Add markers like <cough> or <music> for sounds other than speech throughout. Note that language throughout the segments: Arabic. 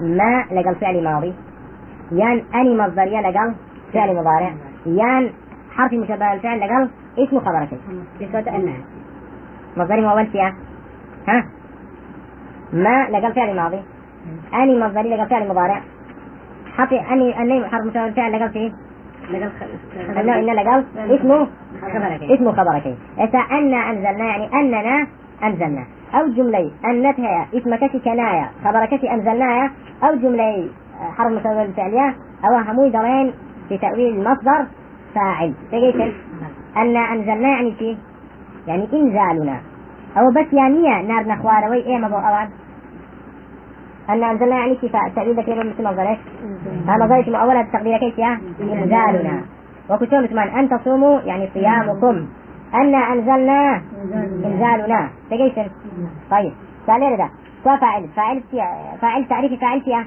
ما لقل فعل ماضي. يان أني مصدرية لقل فعل مضارع. يان حرف مشبه الفعل لقل اسم خبر شيء بصوت أنها مصدري مؤول فيها. ها؟ ما لقل فعل ماضي. أني مصدري لقل فعل مضارع. حرف أني أني حرف مشبه الفعل لقل فيه لقل إن إن لقل اسمه اسم خبر شيء إذا أن أنزلنا يعني أننا أنزلنا. أو جملة أنتها كناية خبر كشي أنزلناها أو جملة حرف مشبه الفعلية أو هموي درين في تأويل المصدر فاعل. تجيش؟ أن أنزلنا يعني في يعني إنزالنا. أو بس يعني نار نخوار وي إيه مضو أوان؟ أن أنزلنا يعني في تأويل ذكر مثل مصدر إيش؟ مصدر اسمه أولا تقدير كيف يا؟ إنزالنا. وكتون مثمان أن تصوموا يعني صيامكم. أن أنزلنا. إنزالنا. تجيش طيب. سؤال ده. فاعل. فاعل فاعل تعريف فاعل فيها.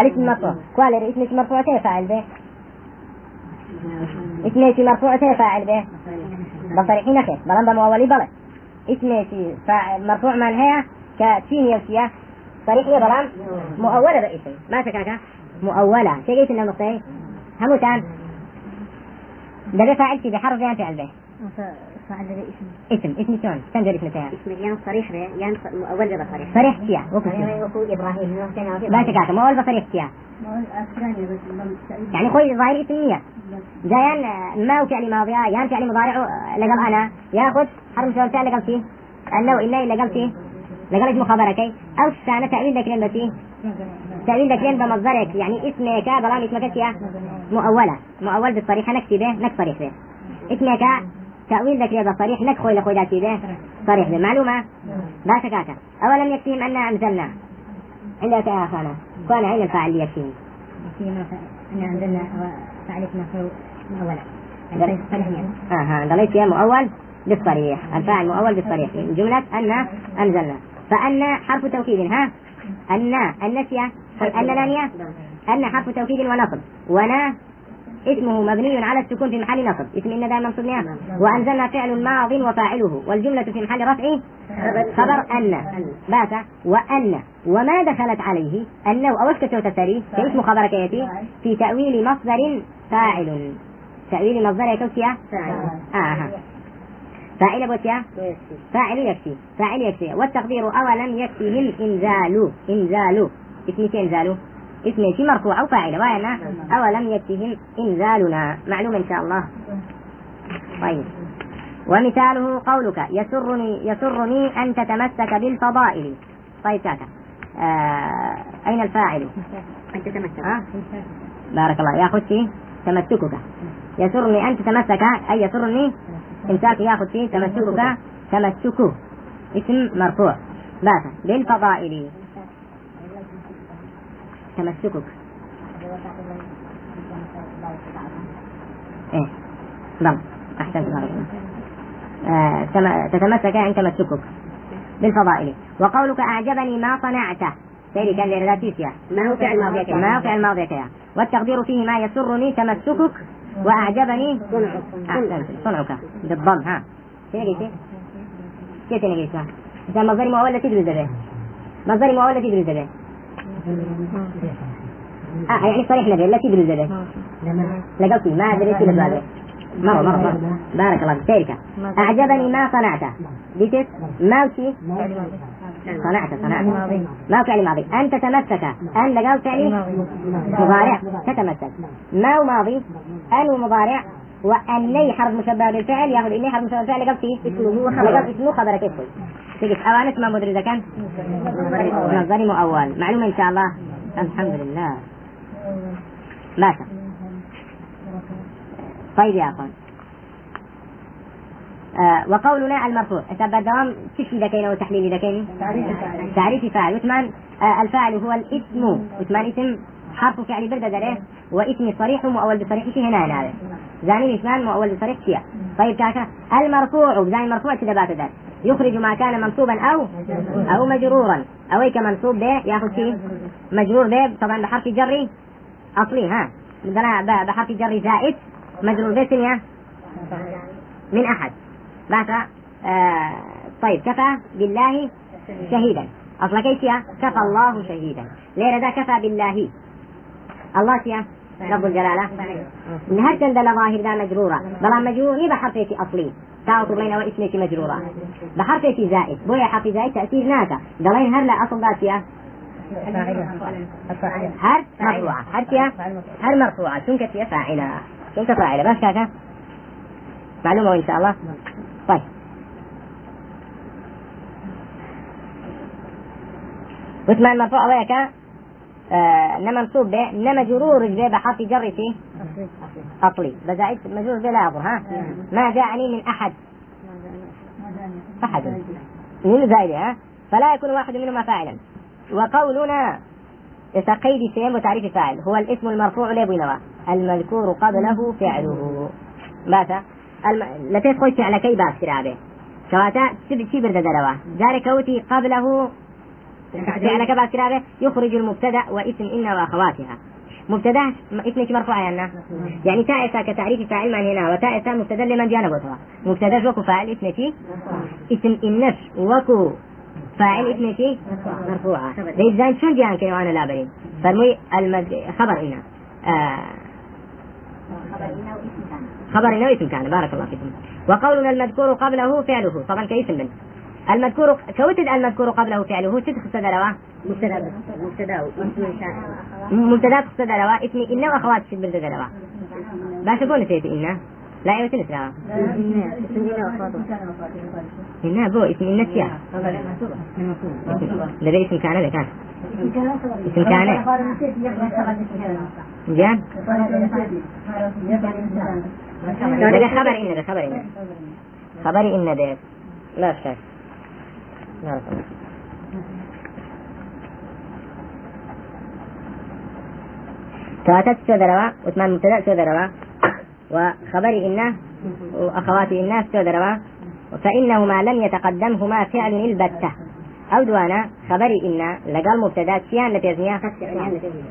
الاسم مرفوع. قال اسم مرفوع كيف فاعل به. اسم مرفوع كيف فاعل به. بصريحين كيف بلان بمؤولي بلد اسم فاعل مرفوع من هي كتين يوسيا صريحية بلان؟ مؤولة. باسم ما تكاكا مؤولة. إنه نقطة هموتان ده فاعل في بحرف يعني فعل به فعل اسم. اسم اسم شلون؟ تنجر اسم فيها اسم يان صريح به يان مؤول به صريح. صريح شيء وكو إبراهيم لا تكاكا مؤول بصريح فيها يعني خوي ظاهر اسمية جايان ما وفعل ماضية يان فعل مضارع لقل أنا. ياخذ حرف شلون فعل لقل فيه أنه إلا لقل فيه لقل اسم خبرك أو سنة تأويل ذكرين بسيه تأويل ذكرين بمصدرك. يعني اسمك بلان اسمك يا مؤولة. مؤول بالصريح نكتبه نك صريح به. اسمك تأويل ذكرين بصريح نك خوي لخوي ذاتي به صريح به. معلومة؟ لا شكاكا أولم يكفيهم أن أنزلنا؟ عندك يا أخانا. كان عين الفاعل يكفيهم فيما أن أنزلنا فعل اسم مؤولا يعني صريح آه ها ضليت يا مؤول بالصريح. الفاعل مؤول بالصريح. من جملة أن أنزلنا. فأن حرف توكيد ها؟ أن النسية أن نانية أن حرف توكيد ونصب ونا اسمه مبني على السكون في محل نصب. اسم إن دائما منصوب نعم. وأنزلنا فعل ماض وفاعله. والجملة في محل رفع خبر أن. بات. وأن. وما دخلت عليه أنه أو اسكت تسري كاسم خبر كيتي في تأويل مصدر فاعل. تأويل مصدر يكفي آه فاعل بوتيا فاعل يكفي. فاعل يكفي. والتقدير أولم يكفيهم إنزال إنزال اسم إنزال اسم شي مرفوع أو فاعل وأنا أولم يكفيهم إنزالنا معلوم إن شاء الله. طيب. ومثاله قولك يسرني يسرني أن تتمسك بالفضائل. طيب كاكا آه أين الفاعل؟ أن تتمسك. آه؟ بارك الله. ياخذ فيه تمسكك. يسرني أن تتمسك أي يسرني؟ إمساك ياخذ فيه تمسكك. تمسكه اسم مرفوع. بات بالفضائل. تمسكك. إيه. ضم أحسنت. بارك الله آه تم- تتمسك يعني تمسكك. بالفضائل. وقولك أعجبني ما صنعته سيري كان لرلاتيسيا ما ماضي كان. ما ماضي كان والتقدير فيه ما يسرني تمسكك. وأعجبني صنعك. أحسنت. صنعك. بالضم. ها. شنو قلتي؟ كيف قلتها؟ عشان مصدر مؤولة تدرس به مصدر مؤولة تدرس به آه يعني صريح نبي لا تدرس به لقلتي ما أدري كيف هذا. مرة مرة بارك الله فيك. أعجبني ما صنعته بتس ما وشي صنعت صنعت. ما هو فعل ماضي. أن تتمسك أن لقال فعل مضارع. تتمسك. ما هو ماضي. أن ومضارع وأني حرف مشبه بالفعل يأخذ إني حرف مشبه بالفعل لقال فيه اسمه خبر لقال اسمه خبر كيف؟ تجد أوان اسمه مدري إذا كان؟ نظري مؤول. معلومة إن شاء الله. الحمد لله. ماشي طيب يا أخوان. آه وقولنا المرفوع. تبع الدوام تشي ذكين وتحليل ذكين؟ تعريف فاعل. وثمان آه الفاعل هو الاسم. وثمان اسم حرف فعل برد عليه واسم صريح مؤول بصريح. في هنا هنا زاني الاسمان مؤول بصريح. فيها طيب كاكا المرفوع زاني مرفوع كذا بات ذلك يخرج ما كان منصوبا أو أو مجرورا. أو اي كمنصوب به؟ يأخذ فيه مجرور به طبعا بحرف جري أصلي ها. بحرف جر زائد مجرور به سنية. من أحد. بعد آه طيب كفى بالله شهيدا. أصلا كيف كفى الله شهيدا. ليه كفى بالله؟ الله سيا رب الجلالة. هل تندل ظاهر ذا مجرورة. بلا مجرور نبا حرفيتي أصلي تعطوا بين واسمك مجرورة. بحرفيتي زائد. بويا حرف زائد تأثير ناتا دلين هر لا أصل ذاتيا هر مرفوعة. هر فيها هر مرفوعة. شنك فيها فاعلة. شنك فاعلة. بس كاكا. معلومة إن شاء الله. طيب. وثمان مرفوع وياك. آه نما منصوب به نما جرور به بحرف جر فيه. أصلي. بزائد مجرور به لا يضر ها؟ ما جاءني من أحد. أحد. من زائد ها؟ فلا يكون واحد منهما فاعلا. وقولنا قيد سيم وتعريف فاعل هو الاسم المرفوع لبنوا المذكور قبله فعله. ماذا الم... لتيت خوي فعل كي باس كرابه كواتا شي برد دروا جاري كوتي قبله فعل كباس كرابه يخرج المبتدأ واسم ان وأخواتها. مبتدأ اسمك مرفوع يعني يعني تائسة كتعريف فاعل من هنا وتائسة مبتدأ لمن جانب وتوا مبتدأ وكو فاعل اسمك اسم النفس وكو فاعل شيء مرفوعة. ليش زين شلون جان كي وأنا لابرين فرمي المد... خبر إنا آه. خبر إنا واسم كان. بارك الله فيكم. وقولنا المذكور قبله فعله. طبعا كاسم من المذكور كوتد المذكور قبله فعله. ست خصدروا مبتدا مبتدا مبتدا خصدروا اسمي إنا وأخوات ست بالدروا باش أقول نسيت إنا لا يوتن اسمها إنها بو اسم إن سيا لدي اسم كان لك اسم كان. جان ده خبر إن ده خبر إن خبر إن ده. لا شك. لا ثلاثة سودروا وثمان مبتدأ سودروا وخبر إنه وأخوات إنه سودروا فإنهما لم يتقدمهما فعل البتة. أو دوانا خبر إن لقال مبتدأ سيان لتزنيا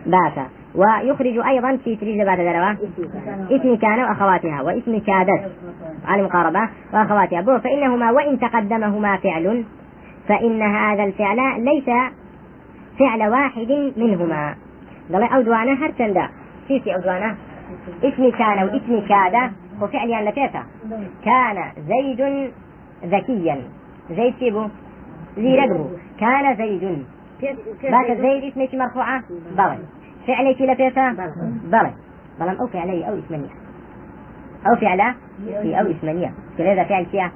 باسا. ويخرج أيضا في تريج بعد دروا؟ اسم كان وأخواتها. واسم كادت. على المقاربة وأخواتها. بو فإنهما وإن تقدمهما فعل. فإن هذا الفعل ليس فعل واحد منهما. قال أو دوانا هرتندا سيسي أو دوانا اسم كان واسم كاد. وفعل يعني لتيتا كان زيد ذكيا زيد كيبو ذي رقبو كان زيد. بعد زيد اسمك مرفوعة؟ بلى. فعلك لتيتا بلى. بلى. أو فعلي أو اسمنية أو فعل في أو اسمنية كذا فعل فيها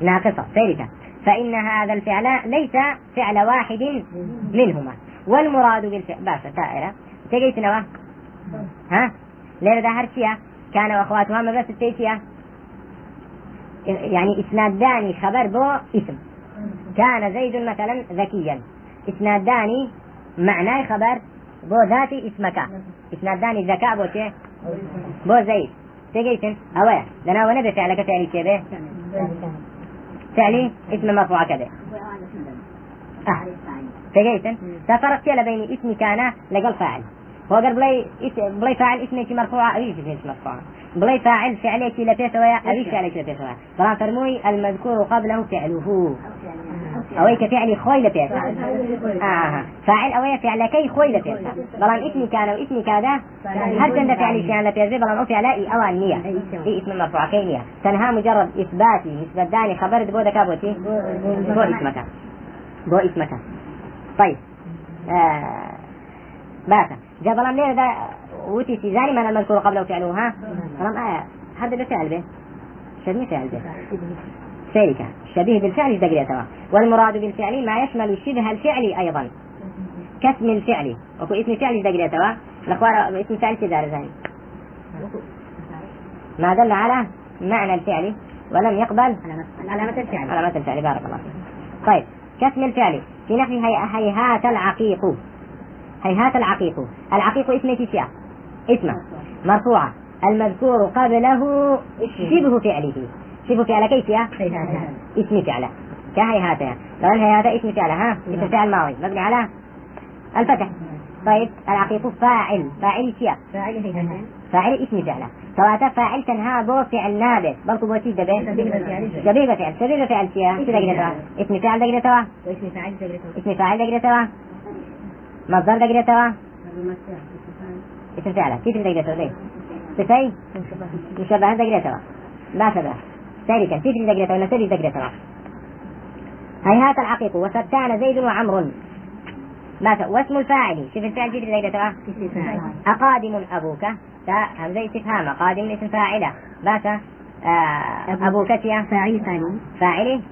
ناقصة. ثالثة. فإن هذا الفعل ليس فعل واحد منهما. والمراد بالفعل باشا تائرة تجيت نوا ها؟ ليه ده هرشيا كان واخواتها ما بس التيتيا يعني اسناد داني خبر بو اسم. كان زيد مثلا ذكيا. اسناد داني معناه خبر بو ذاتي اسمك. اسناد داني ذكاء بو شيء؟ بو زيد. تجيتن اوه لنا وأنا بفعلك فعلي كيف فعلي اسم مرفوع كذا. آه. تجيتن ففرق بين اسم كان لقل فاعل. هو قال بلاي بلاي فاعل اسمك مرفوع أبي في مرفوع؟ بلاي فاعل فعلك لبيت ويا أبي فعلك لبيت ويا. طبعا فرموي المذكور قبله فعله. أويك فعلي خوي لبيت آه. فاعل أوي فعلكي خوي لبيت بلان اسمي كان واسمي كذا هل تند فعلي كان لبيت بلان أو فعلائي أو النية في اسم مرفوع كينية تنها مجرد إثباتي. نسبة داني خبر بو دكابوتي بو اسمك. بو اسمك. طيب. آه. باتا جاء ظلام ليه ده وتي زاني من المذكور قبله فعله ها؟ ظلام آية هذا بفعل به؟ شبيه فعل به. شركة شبيه بالفعل دقيقة توا والمراد بالفعل ما يشمل شبه الفعل أيضا. كاسم الفعل. وكو اسم فعل دقيقة توا الأخوار اسم فعل كذا زاني ما دل على معنى الفعل ولم يقبل علامة الفعل. علامة الفعل. بارك الله فيك. طيب كاسم الفعل. في نحو هيهات العقيق. هيهات العقيق. العقيق اسم تشاء اسمه. مرفوعة. المذكور قبله شبه فعله. شبه فعل كيف يا اسم فعله كهيهاتها لو ان هيهات اسم فعله ها؟ اسم فعل ماضي. مبني على الفتح. طيب العقيق فاعل. فاعل شيء. فاعل فاعل اسم فعله كواتا فاعل تنها بو فعل نابت بلكو بوتي دبي شبيه فعل شبيه فعل. شيا شو دقيقة اسم فعل دقيقة توا واسم فاعل دقيقة اسم فاعل دقيقة توا مصدر دقيقة توا اسم فعل كيف دقيقة توا صفي مشبه. دقيقة توا لا شبه؟ كيف دقيقة توا ولا سري دقيقة توا هيهات العقيق وستان زيد وعمر. ما واسم الفاعل. شوف الفعل توا اسم فاعل أقادم أبوك. تا همزة استفهام. قادم اسم فاعلة. آه أبوك تيا فاعل ثاني. فاعله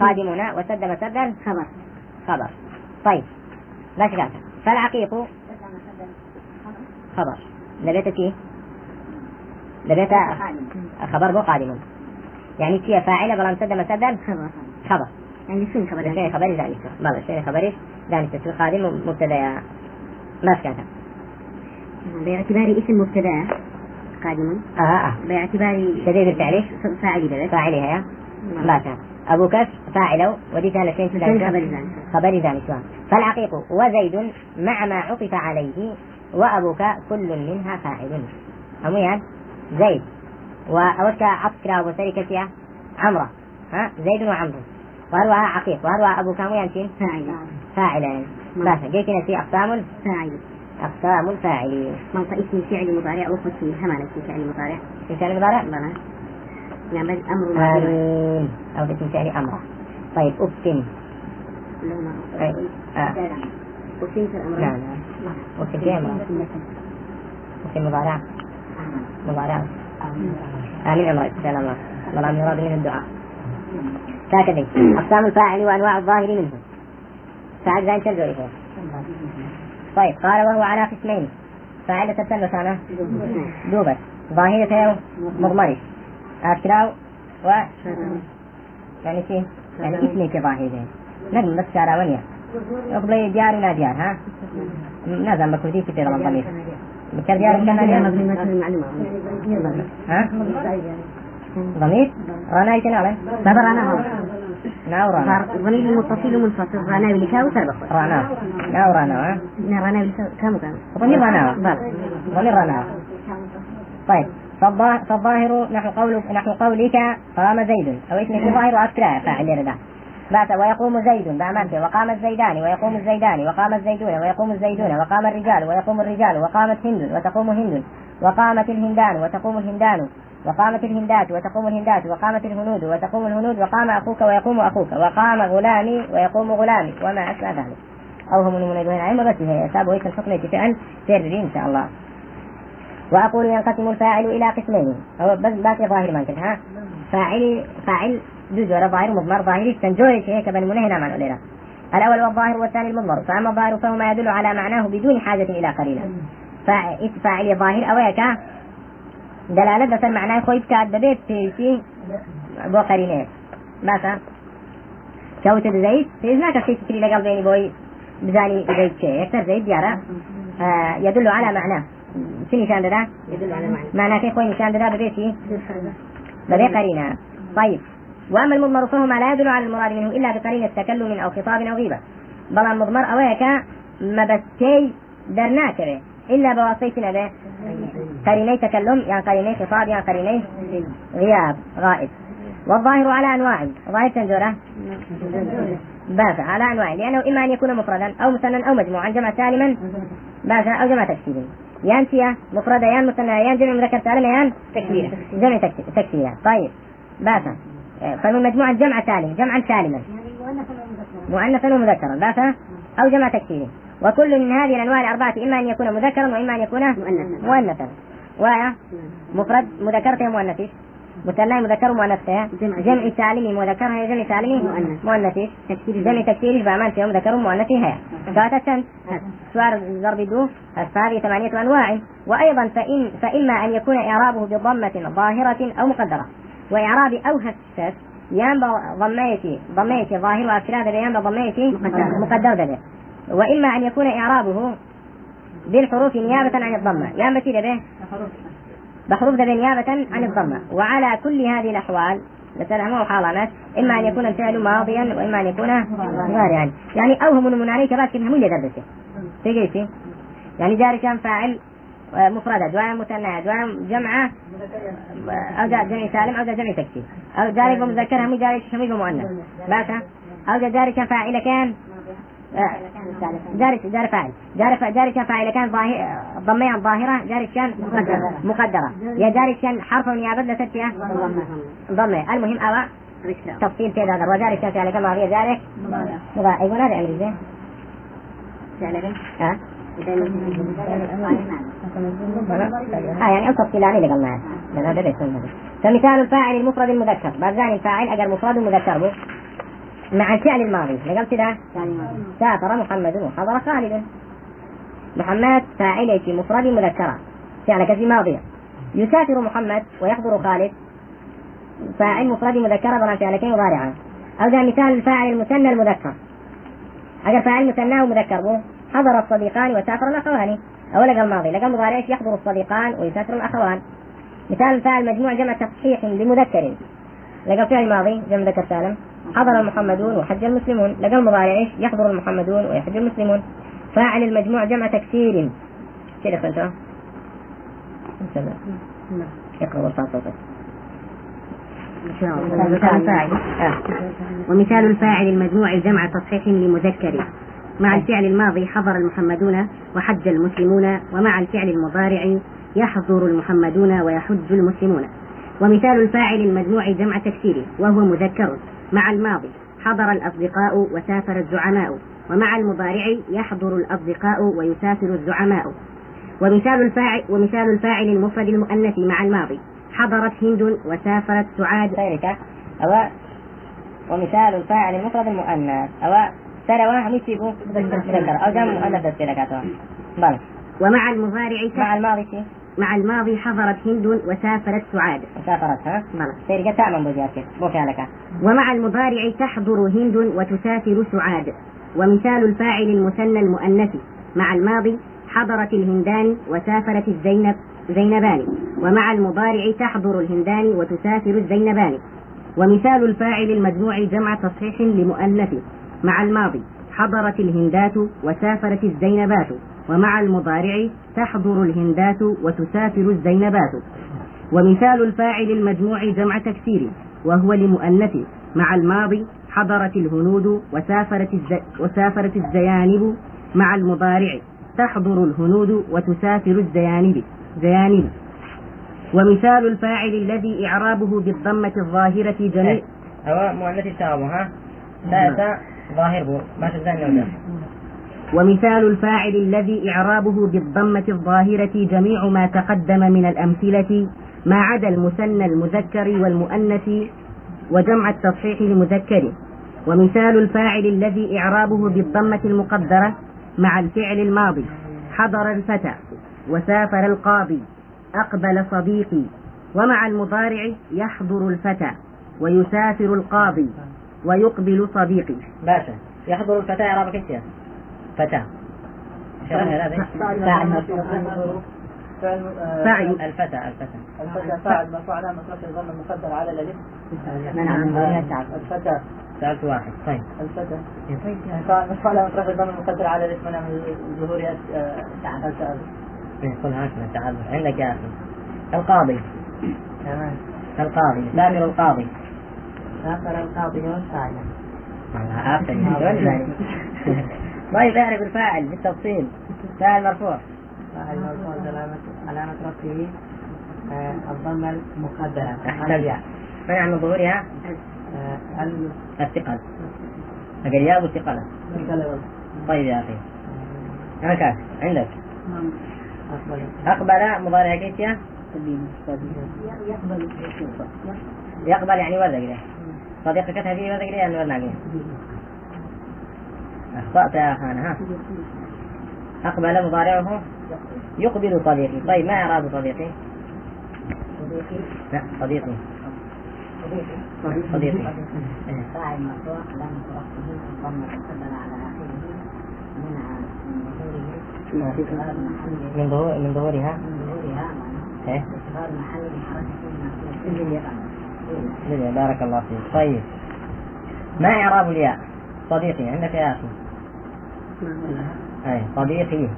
قادمون. وسد مسدا خبر. خبر. طيب. ماشي كانت فالعقيق. خبر. لبيت كي لبيت خبر بو قادم. يعني تيا فاعلة بلا مسد مسدا خبر. خبر. يعني شنو خبر؟ شيء خبري ذلك. بلى شيء خبري ذلك. القادم مبتدأ. ماشي كانت باعتبار اسم مبتدأ قادم. آه آه. باعتبار شديد الفعل. فاعل بلد فاعلها ما كان أبو كف فاعله ودي ثالث شيء خبر ذلك؟ خبر ذلك. فالعقيق وزيد مع ما عطف عليه وأبوك كل منها فاعل. هميان زيد وأوك عطف كلا أبو سريكة عمرة. ها؟ زيد وعمرو وهو عقيق. وهو أبو كامو شين؟ فاعل. فاعل يعني. باشا في أقسام؟ فاعل. أقسام الفاعل منطق اسم فعل مضارع وخصم همالة اسم فعل مضارع. في فعل المضارع بلى نعم أمر أو اسم فعل أمر. طيب اللهم أي. آه. وسيف الأمر لا لا. أفتن في أفتن مضارع. مضارع. آمين أمرك سلام الله والله من الدعاء. هكذا. أقسام الفاعل وأنواع الظاهر منه. فاعل زين تلزوري فيه طيب قال وهو على قسمين. فاعل تتلبس أنا دوبت ظاهرة مضمرة أشراو و يعني شيء. يعني اسمي كظاهرة نجم بس شاراونيا قبل ديار ولا ديار ها؟ نازم بكردي في رمضان. ضمير بكر ديار كان ديار مبني مثل المعلومة ها؟ ضمير؟ رانا يتناول بابا رانا هو ناو رانا ضمير متصل منفصل رانا اللي كاو سربخ رانا ناو رانا ها رانا اللي كام كان؟ ضمير رانا ضمير رانا طيب. فالظا- فالظاهر نحو قول نحو قولك قام زيد. أو اسمك ظاهر واسكرا فاعل ردا بات ويقوم زيد بأمانته وقام الزيدان ويقوم الزيدان وقام الزيدون ويقوم الزيدون وقام الرجال ويقوم الرجال وقامت هند وتقوم هند. وقامت الهندان وتقوم الهندان. وقامت الهندات وتقوم الهندات. وقامت الهنود وتقوم الهنود. وقام أخوك ويقوم أخوك. وقام غلامي ويقوم غلامي. وما أشبه ذلك. أو هم من المنيدون علم بس هي هيك الحكم فعل سري إن شاء الله. وأقول ينقسم الفاعل إلى قسمين. أو بس باقي ظاهر ما ها؟ فاعل فاعل جزء ولا ظاهر مضمر ظاهر تنجوري هيك بن منهنا مع الأولى الأول والظاهر والثاني المضمر. فأما الظاهر فهو ما يدل على معناه بدون حاجة إلى قرينة فا- فاعل ظاهر. أو هيك دلالة بس معناه خويت كاد ببيت في في بو قرينة مثلا كوت زيد. في هناك شيء تكري لقل بيني بوي. بزاني زيد شيء. أكثر زيد ديارة آه يدل على معناه. شنو نشان ده؟ يدل على معنى معناه كيف خوي نشان ده ببيتي ببي قرينة. طيب. وأما المضمر فهو ما لا يدل على المراد منه إلا بقرينة تكلم أو خطاب أو غيبة بل المضمر أويك ما بسكي درناك به إلا بواسطة به قريني تكلم يعني قريني خطاب يعني قريني غياب غائب. والظاهر على أنواع. ظاهر تنزوره باشا على أنواع. لأنه إما أن يكون مفردا أو مثنى أو مجموعا جمع سالما باشا أو جمع تكسيري يان سيا مفردة يان مثنى يان جمع مذكر سالم يان تكسير جمع تكسير تكسير طيب باشا فالمجموعة جمع سالم جمعا سالما. مؤنثا ومذكرا باشا أو جمع تكسيري وكل من هذه الأنواع الأربعة إما أن يكون مذكرا وإما أن يكون مؤنثا. مؤنثا. ويا مفرد مذكرته مؤنث مثنى مذكر مؤنث جمع. جمع سالم مذكر هي جمع سالم مؤنث. مؤنث تكسير جمع تكسير بأمان فيهم مذكر هي. كاتة سؤال ضرب دو. هذه ثمانية أنواع. وأيضا فإن فإما أن يكون إعرابه بضمة ظاهرة أو مقدرة. وإعراب أو هسس ينبى ضميتي ضميتي ظاهر وأكراد ينبى ضميتي مقدر. به وإما أن يكون إعرابه بالحروف نيابة عن الضمة. ينبى كده به؟ بحروف ده نيابة عن الضمة. وعلى كل هذه الأحوال لتنعمه حالات إما أن يكون الفعل ماضيا وإما أن يكون مضارعا يعني أوهم من عليك بعد كلمة مولي درسه تجيسي يعني جاري كان فاعل مفردة. دواء مثنى دواء جمعة أو جمع سالم أو جمع تكسير أو جاري بمذكر هم جاري شميل بمؤنث. باشا أو جاري كفاعل كان جاري جاري فاعل. جاري جاري كان فاعل كان ظاهر ضمية ظاهرة. جاري كان مقدرة. يا جاري كان حرف نيابة لستة ضمية المهم أو تفصيل في هذا وجاري كان فعل كما هي ذلك مضارع. يقول هذا أمر زين. ها؟ آه يعني أو تفصيلان اللي قلناه فمثال الفاعل المفرد المذكر. بعد الفاعل أجر مفرد مذكر مع الفعل الماضي. لقل كده؟ سافر محمد وحضر خالد. محمد فاعل في مفرد مذكرة فعل كسي ماضية يسافر محمد ويحضر خالد. فاعل مفرد مذكرة بنا فعلتين مضارعا. أو ده مثال الفاعل المثنى المذكر. أجر فاعل مثنى ومذكر بو حضر الصديقان وسافر الأخوان. أو لقى الماضي لقى المضارع يحضر الصديقان ويسافر الأخوان. مثال الفاعل مجموع جمع تصحيح لمذكر. لقى فعل ماضي جمع ذكر سالم حضر المحمدون وحج المسلمون. لقى المضارع؟ يحضر المحمدون ويحج المسلمون. فاعل المجموع جمع تكسير. كده فهمت اقرأ الفاعل ومثال الفاعل المجموع جمع تصحيح لمذكر. مع الفعل الماضي حضر المحمدون وحج المسلمون ومع الفعل المضارع يحضر المحمدون ويحج المسلمون. ومثال الفاعل المجموع جمع تكسير وهو مذكر. مع الماضي حضر الأصدقاء وسافر الزعماء ومع المضارع يحضر الأصدقاء ويسافر الزعماء. ومثال الفاعل ومثال الفاعل المفرد المؤنث مع الماضي حضرت هند وسافرت سعاد. ومثال الفاعل المفرد المؤنث أو سنة مثيبه ذكر أو جمع مؤنث السلكات بلى. ومع المضارع مع الماضي شيء مع الماضي حضرت هند وسافرت سعاد. وسافرت ها؟ بلى. سيرجع تعمل بوجهك مو فعلك ومع المضارع تحضر هند وتسافر سعاد. ومثال الفاعل المثنى المؤنث. مع الماضي حضرت الهندان وسافرت الزينب زينبان. ومع المضارع تحضر الهندان وتسافر الزينبان. ومثال الفاعل المجموع جمع تصحيح لمؤنث مع الماضي حضرت الهندات وسافرت الزينبات ومع المضارع تحضر الهندات وتسافر الزينبات. ومثال الفاعل المجموع جمع تكسير وهو لمؤنث مع الماضي حضرت الهنود وسافرت الز... وسافرت الزيانب مع المضارع تحضر الهنود وتسافر الزيانب زيانب. ومثال الفاعل الذي إعرابه بالضمة الظاهرة جميع هو مؤنث التوابع ها؟ ثلاثة ظاهر ما تزال ومثال الفاعل الذي إعرابه بالضمة الظاهرة جميع ما تقدم من الأمثلة ما عدا المثنى المذكر والمؤنث وجمع التصحيح لمذكر. ومثال الفاعل الذي إعرابه بالضمة المقدرة مع الفعل الماضي. حضر الفتى وسافر القاضي. أقبل صديقي. ومع المضارع يحضر الفتى. ويسافر القاضي. ويقبل صديقي. باشا. يحضر الفتى إعرابك إيش فتى فاعل فاعل الفتى الفتى الفتى فاعل مرفوع علامة رفع الضم المقدر على الألف. منع من الفتى سألت واحد. طيب. الفتى فاعل مرفوع علامة رفع الضم المقدر على الألف. منع من ظهور إيه، قل هكذا تعال عندك يا أخي. القاضي. تمام. القاضي. سافر القاضي. سافر القاضي والفاعل طيب اعرف الفاعل بالتفصيل. فاعل مرفوع. فاعل مرفوع علامة علامة رفعه آه، الضمة المقدرة. أحسن منع من ظهورها ال- الثقل. الياء والثقل. الكلمة. طيب يا أخي. هكذا عندك. أقبل أقبل مضارع كيف يا؟ يقبل. يعني له صديقك هذه وذق له أنه وذق أخطأت يا أخانا ها؟ أقبل مضارعه. يقبل صديقي. طيب ما إعراب صديقي؟ لا صديقي. صديقي. إيه. فاعل مرفوع علامة رفعه الضمة المقدرة على آخره. من ظهوره. من ظهور من ظهورها من ظهورها إيه. محل بحركة من جميل بارك الله فيك. طيب. ما إعراب الياء؟ صديقي عندك يا أخي. أي صديقي.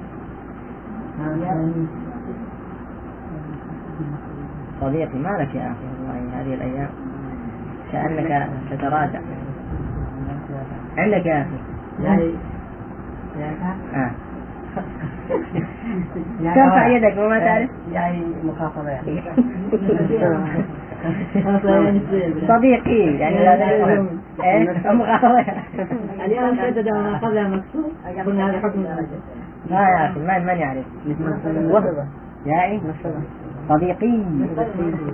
صديقي ما لك يا أخي والله هذه الأيام؟ كأنك تتراجع. عندك يا أخي. يعني آه. <laughs> ترفع يدك وما تعرف. يعني مخاطبة يعني. <laughs> صديقي يعني لا إيه؟ مخاطبة اليوم شدد قبل مكتوب قلنا هذا حكم ما يا أخي من من يعرف وهو يعني صديقي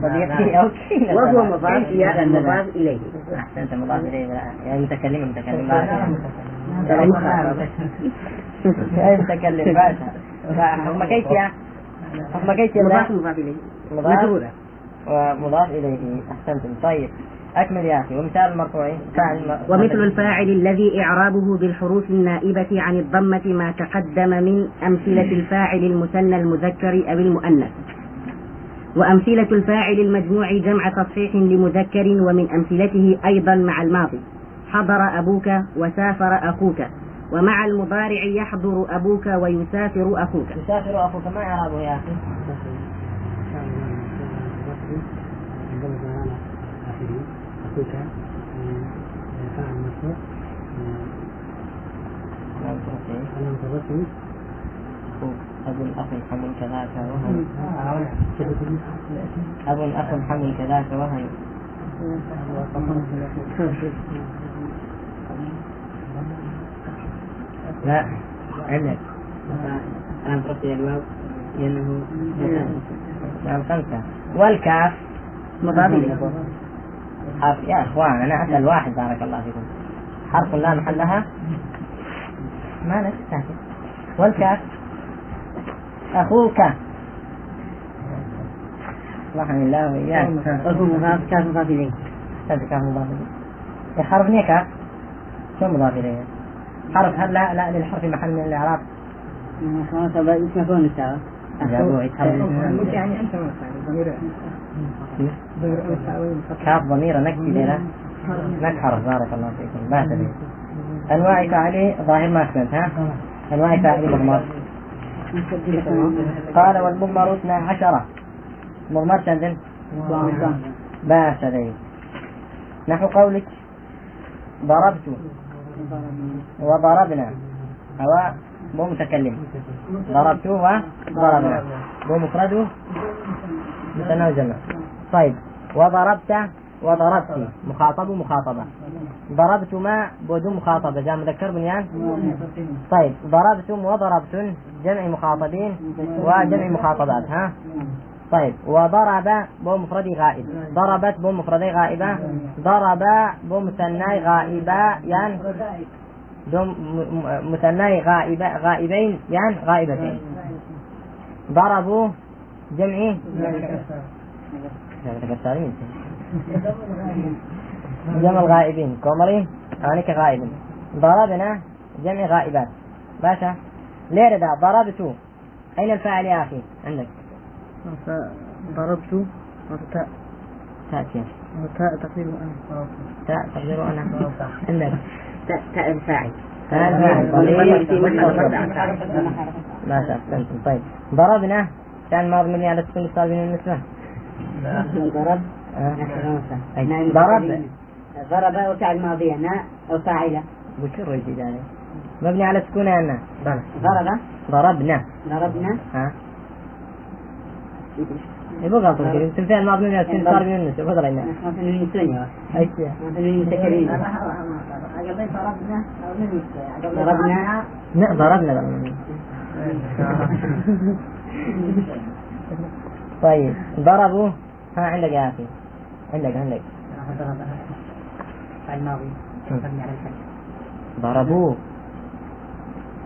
صديقي أوكي. وهو مضاف إلى مضاف إليه. أحسنت مضاف إليه. يعني متكلم متكلم. يا متكلم. حكم كيف يا حكم كيف يا مضاف مضاف إليه. مضاف. ومضاف إليه. أحسنتم. طيب. أكمل يا أخي. ومثال المرفوع فاعل ومثل الفاعل الذي إعرابه بالحروف النائبة عن الضمة ما تقدم من أمثلة الفاعل المثنى المذكر أو المؤنث. وأمثلة الفاعل المجموع جمع تصحيح لمذكر ومن أمثلته أيضا مع الماضي. حضر أبوك وسافر أخوك. ومع المضارع يحضر أبوك ويسافر أخوك. يسافر أخوك. ما إعرابه يا أخي؟ أخوك فاعل مرفوع. علامة الرسم أب أخ حمل كذاك وهن. أب أخ حمل كذاك وهن. لا عندك. رفع الواو لأنه نعم خمسة والكاف مضاف إليه. حرف يا إخوان أنا أسأل واحد بارك الله فيكم. حرف لا محل لها ما ساكت والكاف؟ أخوك. رحم الله وإياك. وهو مضاف كاف مضاف إليه. هذا كاف مضاف إليه. حرف نيكا شو مضاف إليه؟ حرف هل لا لا للحرف محل من الإعراب؟ خلاص جابوه يتحرك يعني ضمير كاف ضمير نكتي له نك حرف بارك الله فيكم. ما تدري. أنواع فاعله ظاهر ما احسنت ها؟ أنواع فاعله مضمر. قال والمضمر اثنا عشرة مضمر باس عليه نحو قولك. ضربت. وضربنا. هو مو متكلم. ضربت وضربنا. مو مفرده مثنى طيب. وضربت وضربت. مخاطب ومخاطبة ضربت ما بدون مخاطبة. جاء مذكر بنيان طيب. ضربتم وضربتن جمع مخاطبين وجمع مخاطبات. ها؟ طيب. وضرب بو مفردي غائب. ضربت بو مفردي غائبة. ضرب بو مثناي غائبة. يعني مثناي غائبة غائبين. يعني غائبتين. ضربوا جمعي جمع الغائبين كومري أنا كغائب ضربنا جمع غائبات باشا ليه ده ضربت أين الفاعل يا أخي عندك ضربت تاء تأتي تاء تقدير أنا تاء تقدر أنا عندك تاء الفاعل تاء الفاعل ما شاء أحسنتم طيب ضربنا كان ماضي مبني على السكون الصابين النسبة ضرب. آه. نعم. ضرب. ضرب وفعل ماضية ناء أو فاعلة بكر وجه ذلك. مبني على السكون يا أنا ضرب. ضرب. ضربنا. ضربنا. ها؟ يبغى غلط كذا انت فعل ماضي مبني على السكون الصابين النسبة فضل عنا مثلا من السنة إيش مثلا من المتكلمين ضربنا. لا ضربنا بقى. طيب ضربوا. ها عندك يا أخي. عندك عندك. فعل ماضي مبني على الفتح ضربوه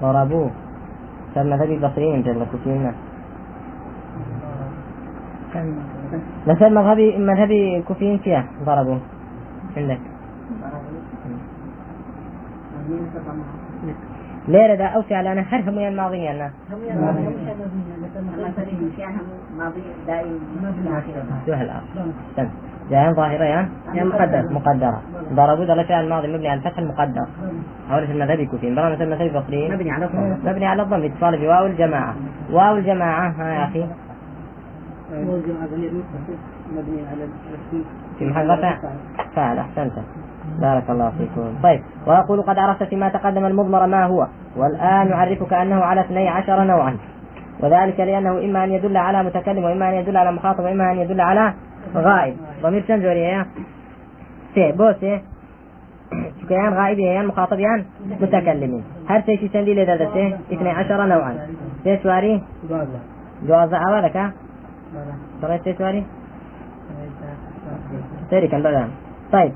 ضربوه كان مذهبي البصريين جل كوفيين مثل مذهبي مذهبي الكوفيين فيها. ضربوه. عندك. ده أو فعل أنا هرهم يا الماضي أنا. ماضي دائم سهل استنى جاء ظاهرة يا؟ يا مقدر مقدرة. ضربوا ده فعل الماضي مبني على الفتح المقدر. في المذهب الكوفيين ضرب مثل المذهب البصريين مبني على الضم مبني على الضم اتصال بواو الجماعة. واو الجماعة ها يا أخي. مبني على في محل رفع فعل أحسنت. بارك الله فيكم. طيب وأقول قد عرفت فيما تقدم المضمر ما هو والآن نعرفك أنه على اثني عشر نوعا. وذلك لأنه إما أن يدل على متكلم وإما أن يدل على مخاطب وإما أن يدل على غائب. ضمير تنزوري يا سي بوسي شكيان غائبين مخاطبين متكلمين. هل تيشي تندي لدى اثني عشر نوعا. سيسواري ضابط جواز عوالك صريت سيسواري سيري كان بدأ طيب.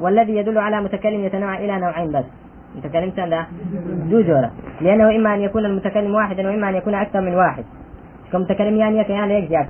والذي يدل على متكلم يتنوع إلى نوعين بس. متكلم سنة دو جورة. لأنه إما أن يكون المتكلم واحدا وإما أن يكون أكثر من واحد. كمتكلم يعني يكيان يجزي